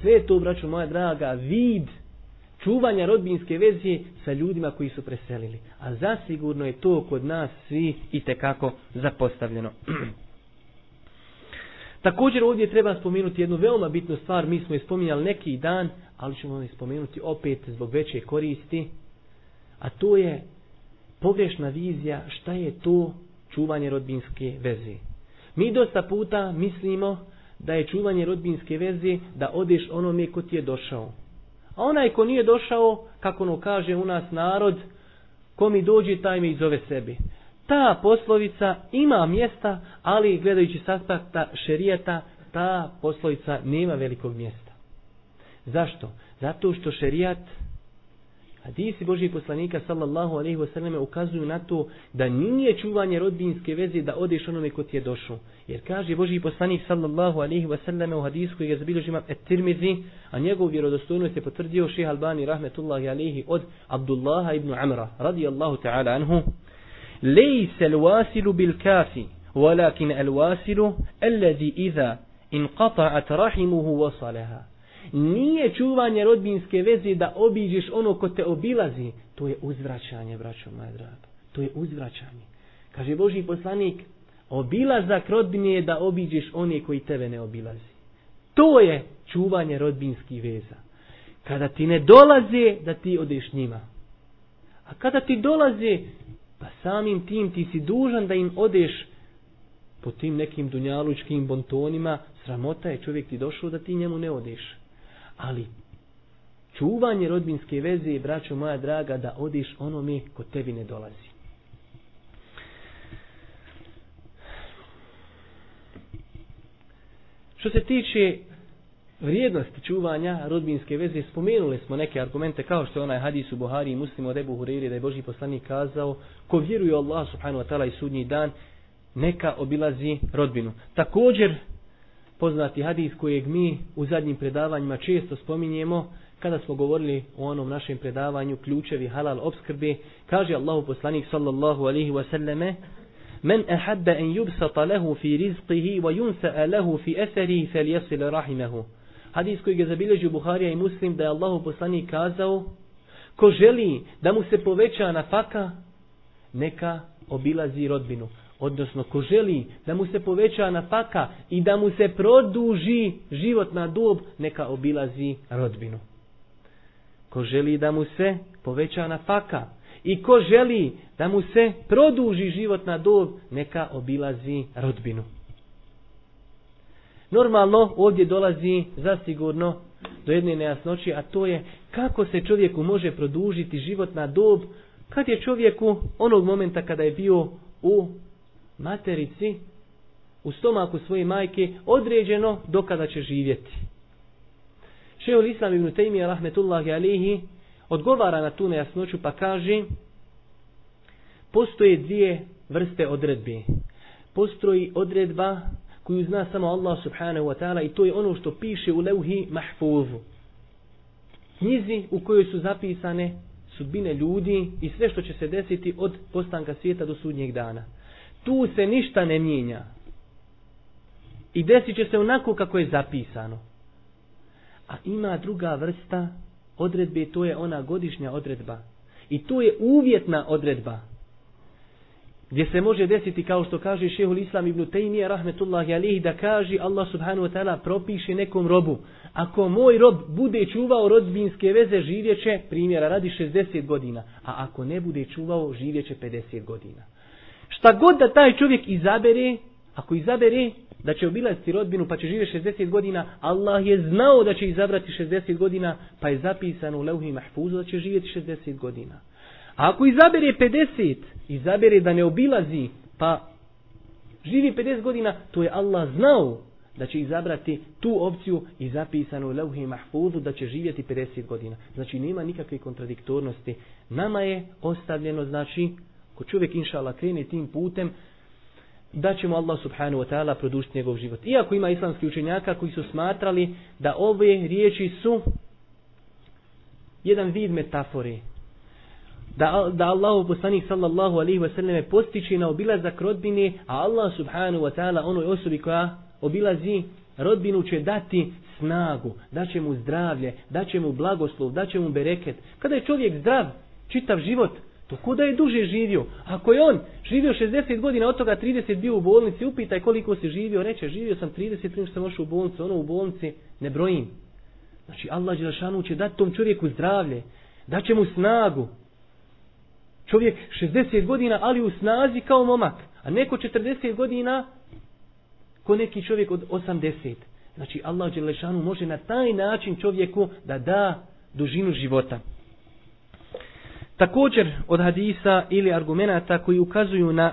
Sve to, braću moja draga, vid čuvanja rodbinske veze sa ljudima koji su preselili. A zasigurno je to kod nas svi i tekako zapostavljeno. Također ovdje treba spomenuti jednu veoma bitnu stvar, mi smo je spominjali neki dan, ali ćemo je spomenuti opet zbog veće koristi, a to je pogrešna vizija šta je to čuvanje rodbinske veze. Mi dosta puta mislimo da je čuvanje rodbinske veze da odeš onome ko ti je došao. A onaj ko nije došao, kako ono kaže u nas narod, ko mi dođi, taj mi zove sebi. Ta poslovica ima mjesta, ali gledajući saspekta šerijata, ta poslovica nema velikog mjesta. Zašto? Zato što šerijat Hadisi Božih poslanika sallallahu alaihi wasallam ukazuju na to da nije čuvanje rodbinske veze da odeš onome ko ti je došao. Jer kaže Božji poslanik sallallahu alaihi wasallam u hadisku koji ga zabilježi imam et-Tirmizi, a njegov vjerodostojnost je potvrdio šeha Albani rahmetullahi alaihi od Abdullaha ibn Amra radijallahu ta'ala anhu. Lejse l bil kafi, walakin al-wasilu alladhi iza inqata'at rahimuhu wasalaha. Nije čuvanje rodbinske veze da obiđeš ono ko te obilazi. To je uzvraćanje, braćo moja To je uzvraćanje. Kaže Boži poslanik, obilazak rodbine je da obiđeš one koji tebe ne obilazi. To je čuvanje rodbinskih veza. Kada ti ne dolaze, da ti odeš njima. A kada ti dolaze, pa samim tim ti si dužan da im odeš po tim nekim dunjalučkim bontonima, sramota je čovjek ti došao da ti njemu ne odeš. Ali čuvanje rodbinske veze i braćo moja draga da odiš onome ko tebi ne dolazi. Što se tiče vrijednosti čuvanja rodbinske veze, spomenuli smo neke argumente kao što je onaj hadis u Buhari i muslimu od Ebu da je Boži poslanik kazao ko vjeruje Allah subhanahu wa ta'ala i sudnji dan neka obilazi rodbinu. Također poznati hadis kojeg mi u zadnjim predavanjima često spominjemo kada smo govorili o onom našem predavanju ključevi halal obskrbe kaže Allahu poslanik sallallahu alaihi selleme Men ahabba en yubsata lehu fi rizqihi wa yunsa'a lehu fi fel jesil Hadis koji je zabilježio Buharija i Muslim da je Allahu poslanik kazao ko želi da mu se poveća nafaka neka obilazi rodbinu odnosno ko želi da mu se poveća napaka i da mu se produži životna dob, neka obilazi rodbinu. Ko želi da mu se poveća napaka i ko želi da mu se produži životna dob, neka obilazi rodbinu. Normalno ovdje dolazi zasigurno do jedne nejasnoći, a to je kako se čovjeku može produžiti životna dob kad je čovjeku onog momenta kada je bio u materici u stomaku svoje majke određeno dokada će živjeti. Šeol Islam ibn Taymi, rahmetullahi alihi odgovara na tu nejasnoću pa kaže postoje dvije vrste odredbi. Postoji odredba koju zna samo Allah subhanahu wa ta'ala i to je ono što piše u levhi mahfuzu. Knjizi u kojoj su zapisane sudbine ljudi i sve što će se desiti od postanka svijeta do sudnjeg dana tu se ništa ne mijenja. I desit će se onako kako je zapisano. A ima druga vrsta odredbe to je ona godišnja odredba. I to je uvjetna odredba. Gdje se može desiti kao što kaže šehul Islam ibn Taymiye rahmetullahi da kaže Allah subhanahu wa ta'ala propiše nekom robu. Ako moj rob bude čuvao rodbinske veze živjeće, primjera radi 60 godina. A ako ne bude čuvao živjeće 50 godina. Šta god da taj čovjek izabere, ako izabere da će obilaziti rodbinu pa će živjeti 60 godina, Allah je znao da će izabrati 60 godina, pa je zapisano u Leuhi Mahfuzu da će živjeti 60 godina. A ako izabere 50, izabere da ne obilazi, pa živi 50 godina, to je Allah znao da će izabrati tu opciju i zapisano u Leuhi Mahfuzu da će živjeti 50 godina. Znači nema nikakve kontradiktornosti. Nama je ostavljeno znači ako čovjek inšala krene tim putem, da će mu Allah subhanahu wa ta'ala produžiti njegov život. Iako ima islamski učenjaka koji su smatrali da ove riječi su jedan vid metafore. Da, da Allahu poslanih sallallahu alaihi wa sallam postići na obilazak rodbine, a Allah subhanahu wa ta'ala onoj osobi koja obilazi rodbinu će dati snagu, da će mu zdravlje, da će mu blagoslov, da će mu bereket. Kada je čovjek zdrav, čitav život, to kuda je duže živio? Ako je on živio 60 godina, od toga 30 bio u bolnici, upitaj koliko si živio, reče živio sam 30 prije sam ošao u bolnici ono u bolnici ne brojim. Znači Allah Đelšanu će dati tom čovjeku zdravlje, dat će mu snagu. Čovjek 60 godina, ali u snazi kao momak, a neko 40 godina ko neki čovjek od 80. Znači Allah Đelešanu može na taj način čovjeku da da dužinu života. Također od hadisa ili argumenata koji ukazuju na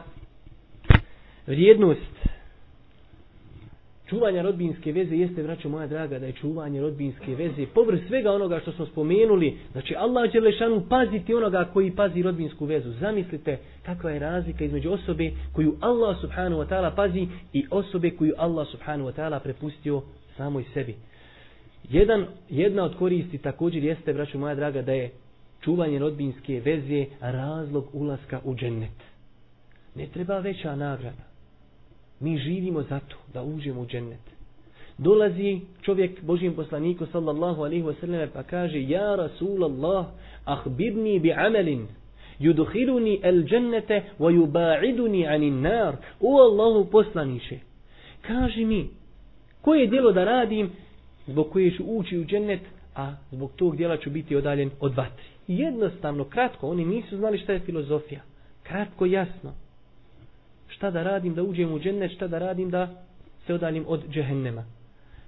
vrijednost čuvanja rodbinske veze jeste, braćo moja draga, da je čuvanje rodbinske veze povrh svega onoga što smo spomenuli. Znači, Allah će lešanu paziti onoga koji pazi rodbinsku vezu. Zamislite kakva je razlika između osobe koju Allah subhanahu wa ta'ala pazi i osobe koju Allah subhanahu wa ta'ala prepustio samoj sebi. Jedan, jedna od koristi također jeste, braćo moja draga, da je čuvanje rodbinske veze razlog ulaska u džennet. Ne treba veća nagrada. Mi živimo zato da uđemo u džennet. Dolazi čovjek Božim poslaniku sallallahu alaihi wasallam pa kaže Ja Rasulallah, ahbirni bi amelin, juduhiduni el džennete, wa yuba'iduni anin nar. u Allahu poslaniše, kaži mi, koje je djelo da radim, zbog koje ću ući u džennet, a zbog tog djela ću biti odaljen od vatri. Jednostavno, kratko, oni nisu znali šta je filozofija. Kratko, jasno. Šta da radim da uđem u džennet, šta da radim da se odalim od džehennema.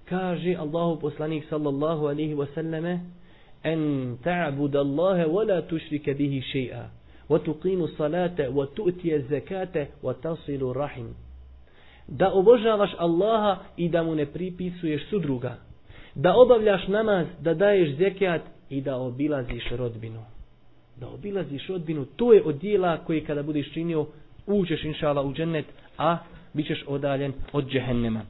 Kaže Allahu poslanik sallallahu alaihi wasallame En ta'bud Allahe wa la tušrike bihi še'a wa tuqimu salate wa tu'tije zekate wa tasilu rahim. Da obožavaš Allaha i da mu ne pripisuješ sudruga. Da obavljaš namaz, da daješ zekat i da obilaziš rodbinu. Da obilaziš rodbinu, to je od dijela koje kada budeš činio, uđeš inšala u džennet, a bit ćeš odaljen od džehennema.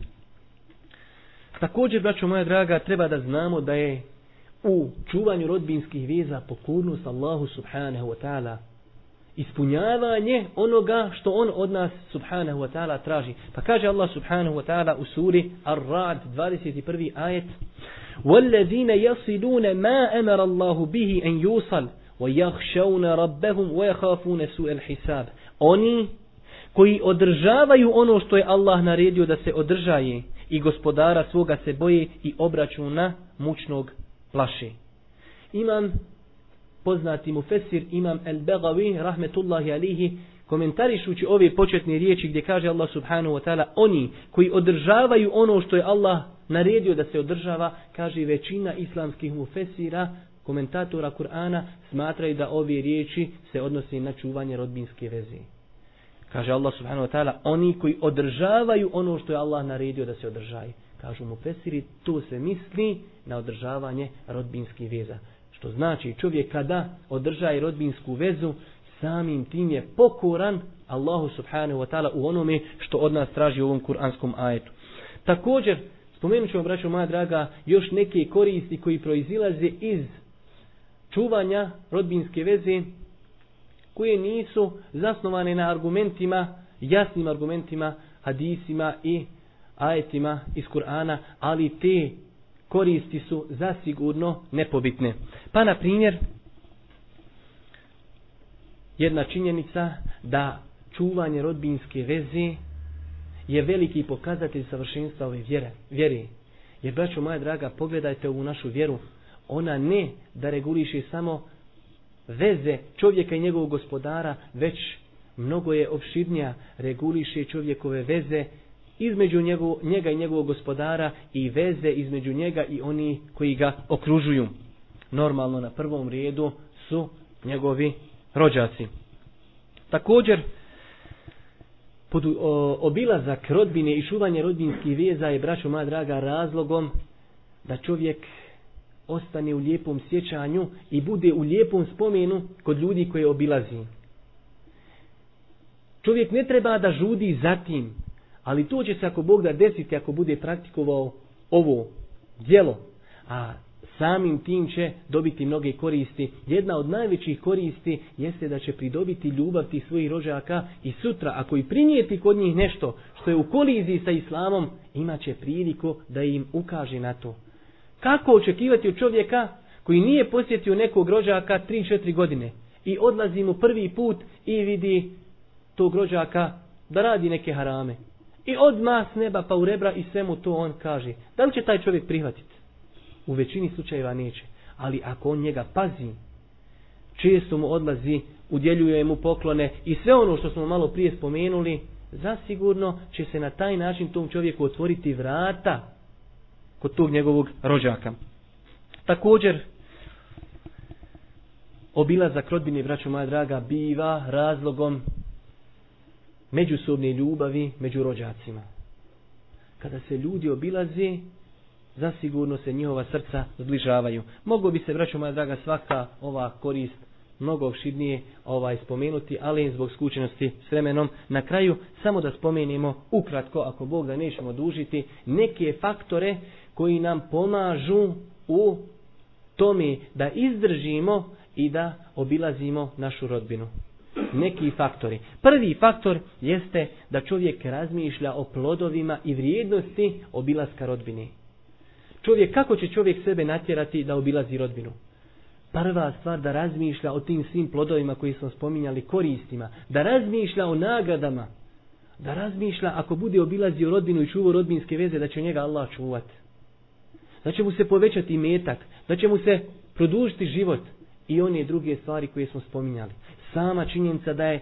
Također, braćo moja draga, treba da znamo da je u čuvanju rodbinskih veza pokurnost Allahu subhanahu wa ta'ala ispunjavanje onoga što on od nas subhanahu wa ta'ala traži. Pa kaže Allah subhanahu wa ta'ala u suri Ar-Ra'd 21. ajet وَالَّذِينَ يصلون مَا أَمَرَ اللَّهُ بِهِ أن يُوصَلْ وَيَخْشَوْنَ رَبَّهُمْ وَيَخَافُونَ سُوءَ الْحِسَابِ oni koji održavaju ono što je Allah naredio da se održaje i gospodara svoga se boje i obračuna mučnog plaši. Imam poznati mu Fesir, imam El Begavi, rahmetullahi alihi, komentarišući ove početne riječi gdje kaže Allah subhanahu wa ta'ala oni koji održavaju ono što je Allah naredio da se održava, kaže većina islamskih mufesira, komentatora Kur'ana, smatraju da ove riječi se odnose na čuvanje rodbinske veze. Kaže Allah subhanahu wa ta'ala oni koji održavaju ono što je Allah naredio da se održaje. Kažu mu tu to se misli na održavanje rodbinskih veza. Što znači čovjek kada održaje rodbinsku vezu, samim tim je pokoran Allahu subhanahu wa ta'ala u onome što od nas traži u ovom kuranskom ajetu. Također, spomenut vam, braćo moja draga, još neke koristi koji proizilaze iz čuvanja rodbinske veze koje nisu zasnovane na argumentima, jasnim argumentima, hadisima i ajetima iz Kur'ana, ali te koristi su zasigurno nepobitne. Pa, na primjer, jedna činjenica da čuvanje rodbinske veze je veliki pokazatelj savršenstva ove vjere, vjeri. Jer, braćo moja draga, pogledajte u našu vjeru. Ona ne da reguliše samo veze čovjeka i njegovog gospodara, već mnogo je opširnija reguliše čovjekove veze između njega i njegovog gospodara i veze između njega i oni koji ga okružuju. Normalno na prvom redu su njegovi rođaci. Također, obilazak rodbine i šuvanje rodbinskih veza je, braćo moja draga, razlogom da čovjek ostane u lijepom sjećanju i bude u lijepom spomenu kod ljudi koje obilazi. Čovjek ne treba da žudi za tim, ali to će se ako Bog da desiti ako bude praktikovao ovo djelo. A samim tim će dobiti mnoge koristi. Jedna od najvećih koristi jeste da će pridobiti ljubav tih svojih rođaka i sutra ako i primijeti kod njih nešto što je u koliziji sa islamom, imat će priliku da im ukaže na to. Kako očekivati od čovjeka koji nije posjetio nekog rođaka 3-4 godine i odlazi mu prvi put i vidi tog rođaka da radi neke harame. I odmah s neba pa u rebra i mu to on kaže. Da li će taj čovjek prihvatiti? U većini slučajeva neće. Ali ako on njega pazi, često mu odlazi, udjeljuje mu poklone i sve ono što smo malo prije spomenuli, zasigurno će se na taj način tom čovjeku otvoriti vrata kod tog njegovog rođaka. Također, obilazak rodbine, braćo moja draga, biva razlogom međusobne ljubavi među rođacima. Kada se ljudi obilazi, zasigurno se njihova srca zbližavaju. Mogu bi se, braćo moja draga, svaka ova korist mnogo opširnije ovaj spomenuti, ali zbog skučenosti s vremenom. Na kraju, samo da spomenimo ukratko, ako Bog da nećemo dužiti, neke faktore koji nam pomažu u tome da izdržimo i da obilazimo našu rodbinu. Neki faktori. Prvi faktor jeste da čovjek razmišlja o plodovima i vrijednosti obilaska rodbine. Čovjek, kako će čovjek sebe natjerati da obilazi rodbinu? Prva stvar da razmišlja o tim svim plodovima koji smo spominjali, koristima. Da razmišlja o nagradama. Da razmišlja ako bude obilazio rodbinu i čuvao rodbinske veze da će njega Allah čuvati. Da će mu se povećati metak. Da će mu se produžiti život. I one druge stvari koje smo spominjali. Sama činjenica da je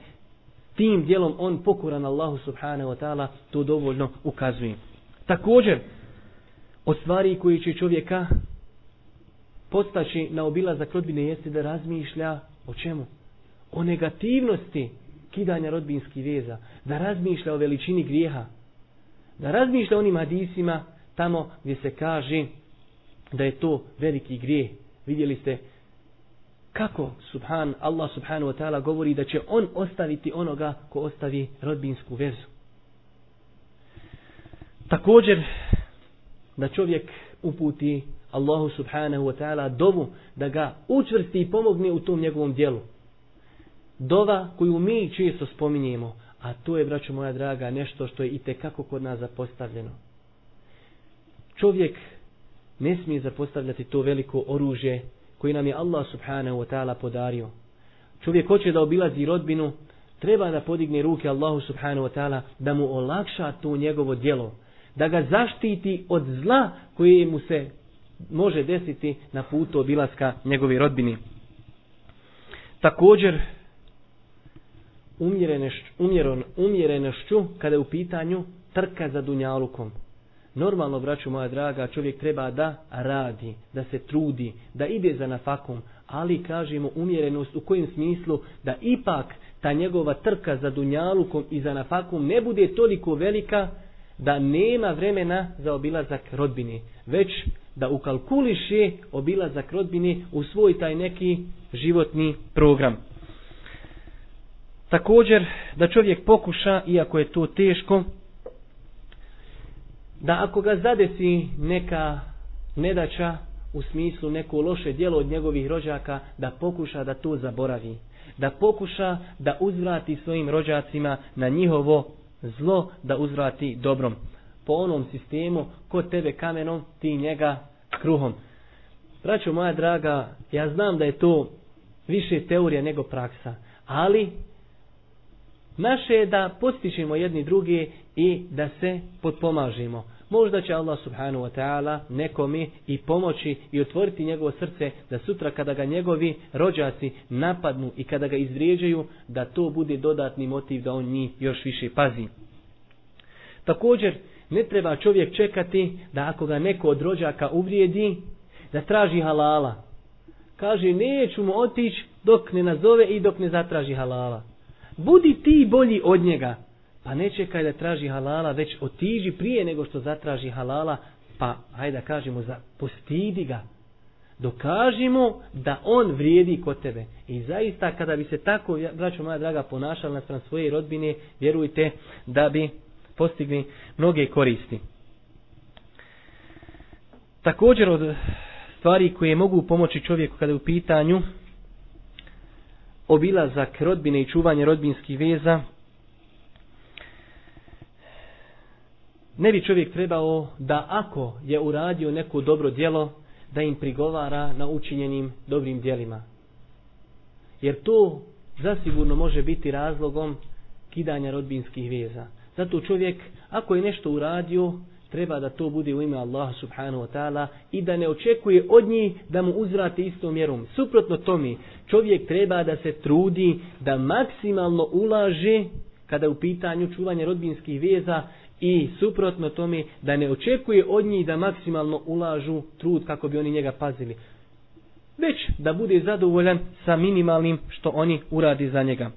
tim dijelom on pokoran Allahu subhanahu wa ta'ala to dovoljno ukazuje. Također, o stvari koji će čovjeka postaći na obilazak rodbine jeste da razmišlja o čemu? O negativnosti kidanja rodbinskih veza, da razmišlja o veličini grijeha, da razmišlja o onim hadisima tamo gdje se kaže da je to veliki grijeh. Vidjeli ste kako subhan, Allah subhanu wa ta'ala govori da će on ostaviti onoga ko ostavi rodbinsku vezu. Također da čovjek uputi Allahu subhanahu wa ta'ala dovu da ga učvrsti i pomogne u tom njegovom dijelu. Dova koju mi često spominjemo, a to je, braćo moja draga, nešto što je i tekako kod nas zapostavljeno. Čovjek ne smije zapostavljati to veliko oružje koje nam je Allah subhanahu wa ta'ala podario. Čovjek hoće da obilazi rodbinu, treba da podigne ruke Allahu subhanahu wa ta'ala da mu olakša to njegovo djelo, da ga zaštiti od zla koje mu se može desiti na putu obilaska njegovi rodbini. Također, umjerenošću kada je u pitanju trka za dunjalukom. Normalno, braću moja draga, čovjek treba da radi, da se trudi, da ide za nafakom, ali kažemo umjerenost u kojem smislu da ipak ta njegova trka za dunjalukom i za nafakom ne bude toliko velika da nema vremena za obilazak rodbini, već da ukalkuliše obilazak rodbini u svoj taj neki životni program. Također da čovjek pokuša, iako je to teško, da ako ga zadesi neka nedaća u smislu neko loše djelo od njegovih rođaka, da pokuša da to zaboravi. Da pokuša da uzvrati svojim rođacima na njihovo zlo da uzvrati dobrom. Po onom sistemu, ko tebe kamenom, ti njega kruhom. Braćo moja draga, ja znam da je to više teorija nego praksa, ali naše je da postičemo jedni drugi i da se potpomažemo. Možda će Allah subhanahu wa ta'ala nekomi i pomoći i otvoriti njegovo srce da sutra kada ga njegovi rođaci napadnu i kada ga izvrijeđaju da to bude dodatni motiv da on njih još više pazi. Također ne treba čovjek čekati da ako ga neko od rođaka uvrijedi da traži halala. Kaže neću mu otići dok ne nazove i dok ne zatraži halala. Budi ti bolji od njega. Pa ne čekaj da traži halala, već otiđi prije nego što zatraži halala, pa hajde da kažemo, za, postidi ga. Dokaži mu da on vrijedi kod tebe. I zaista kada bi se tako, braćo moja draga, ponašali nas svoje rodbine, vjerujte da bi postigli mnoge koristi. Također od stvari koje mogu pomoći čovjeku kada je u pitanju obilazak rodbine i čuvanje rodbinskih veza Ne bi čovjek trebao da ako je uradio neko dobro djelo, da im prigovara na učinjenim dobrim djelima. Jer to zasigurno može biti razlogom kidanja rodbinskih veza. Zato čovjek, ako je nešto uradio, treba da to bude u ime Allaha subhanahu wa ta'ala i da ne očekuje od njih da mu uzvrati istom mjerom. Suprotno tome, čovjek treba da se trudi da maksimalno ulaže kada je u pitanju čuvanje rodbinskih veza i suprotno tome da ne očekuje od njih da maksimalno ulažu trud kako bi oni njega pazili. Već da bude zadovoljan sa minimalnim što oni uradi za njega.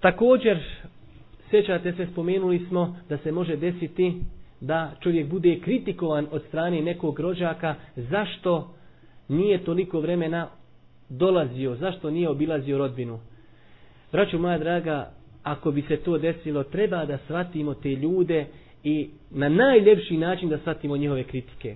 Također, sjećate se, spomenuli smo da se može desiti da čovjek bude kritikovan od strane nekog rođaka zašto nije toliko vremena dolazio, zašto nije obilazio rodbinu. Braću moja draga, ako bi se to desilo, treba da shvatimo te ljude i na najljepši način da shvatimo njihove kritike.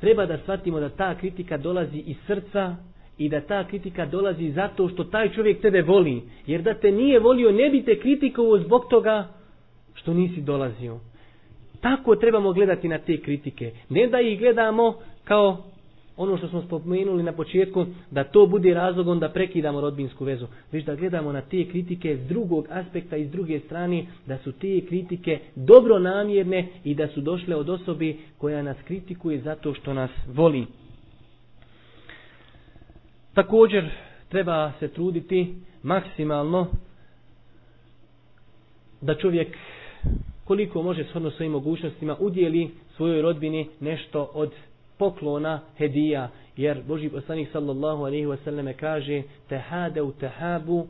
Treba da shvatimo da ta kritika dolazi iz srca i da ta kritika dolazi zato što taj čovjek tebe voli. Jer da te nije volio, ne bi te kritikovao zbog toga što nisi dolazio. Tako trebamo gledati na te kritike. Ne da ih gledamo kao ono što smo spomenuli na početku, da to bude razlogom da prekidamo rodbinsku vezu, već da gledamo na te kritike s drugog aspekta i s druge strane, da su te kritike dobro namjerne i da su došle od osobi koja nas kritikuje zato što nas voli. Također treba se truditi maksimalno da čovjek koliko može shodno svojim mogućnostima udjeli svojoj rodbini nešto od poklona, hedija, jer Boži poslanik sallallahu alaihi wasallam kaže tehade u tehabu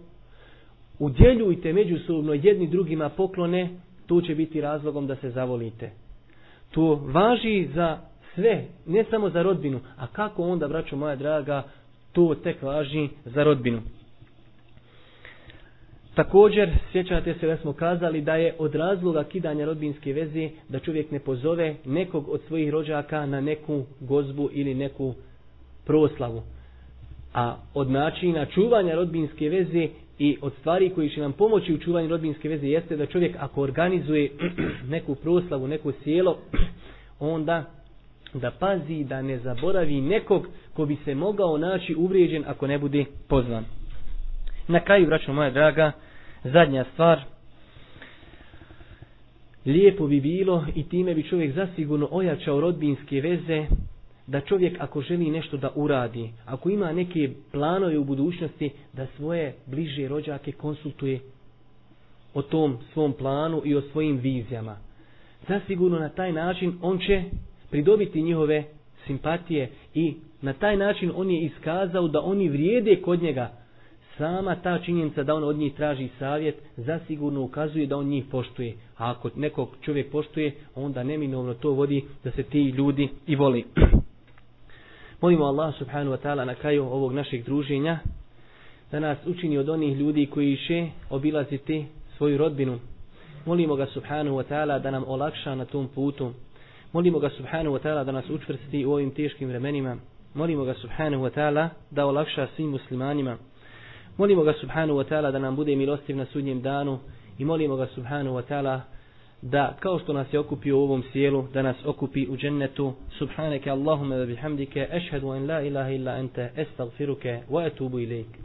udjeljujte međusobno jedni drugima poklone, to će biti razlogom da se zavolite. To važi za sve, ne samo za rodbinu, a kako onda, braćo moja draga, to tek važi za rodbinu. Također, sjećate se da smo kazali da je od razloga kidanja rodbinske veze da čovjek ne pozove nekog od svojih rođaka na neku gozbu ili neku proslavu. A od načina čuvanja rodbinske veze i od stvari koji će nam pomoći u čuvanju rodbinske veze jeste da čovjek ako organizuje neku proslavu, neko sjelo, onda da pazi da ne zaboravi nekog ko bi se mogao naći uvrijeđen ako ne bude pozvan. Na kraju, vraćamo moja draga, Zadnja stvar, lijepo bi bilo i time bi čovjek zasigurno ojačao rodbinske veze da čovjek ako želi nešto da uradi, ako ima neke planove u budućnosti, da svoje bliže rođake konsultuje o tom svom planu i o svojim vizijama. Zasigurno na taj način on će pridobiti njihove simpatije i na taj način on je iskazao da oni vrijede kod njega, sama ta činjenica da on od njih traži savjet, zasigurno ukazuje da on njih poštuje. A ako nekog čovjek poštuje, onda neminovno to vodi da se ti ljudi i voli. Molimo Allah subhanahu wa ta'ala na kraju ovog našeg druženja da nas učini od onih ljudi koji će obilaziti svoju rodbinu. Molimo ga subhanahu wa ta'ala da nam olakša na tom putu. Molimo ga subhanahu wa ta'ala da nas učvrsti u ovim teškim vremenima. Molimo ga subhanahu wa ta'ala da olakša svim muslimanima. Molimo ga subhanu wa ta'ala da nam bude milostiv na sudnjem danu i molimo ga subhanu wa ta'ala da kao što nas je okupio u ovom sjelu, da nas okupi u džennetu. Subhanaka Allahumma wa bihamdike, ešhedu en la ilaha illa anta, astaghfiruka wa atubu ilaik.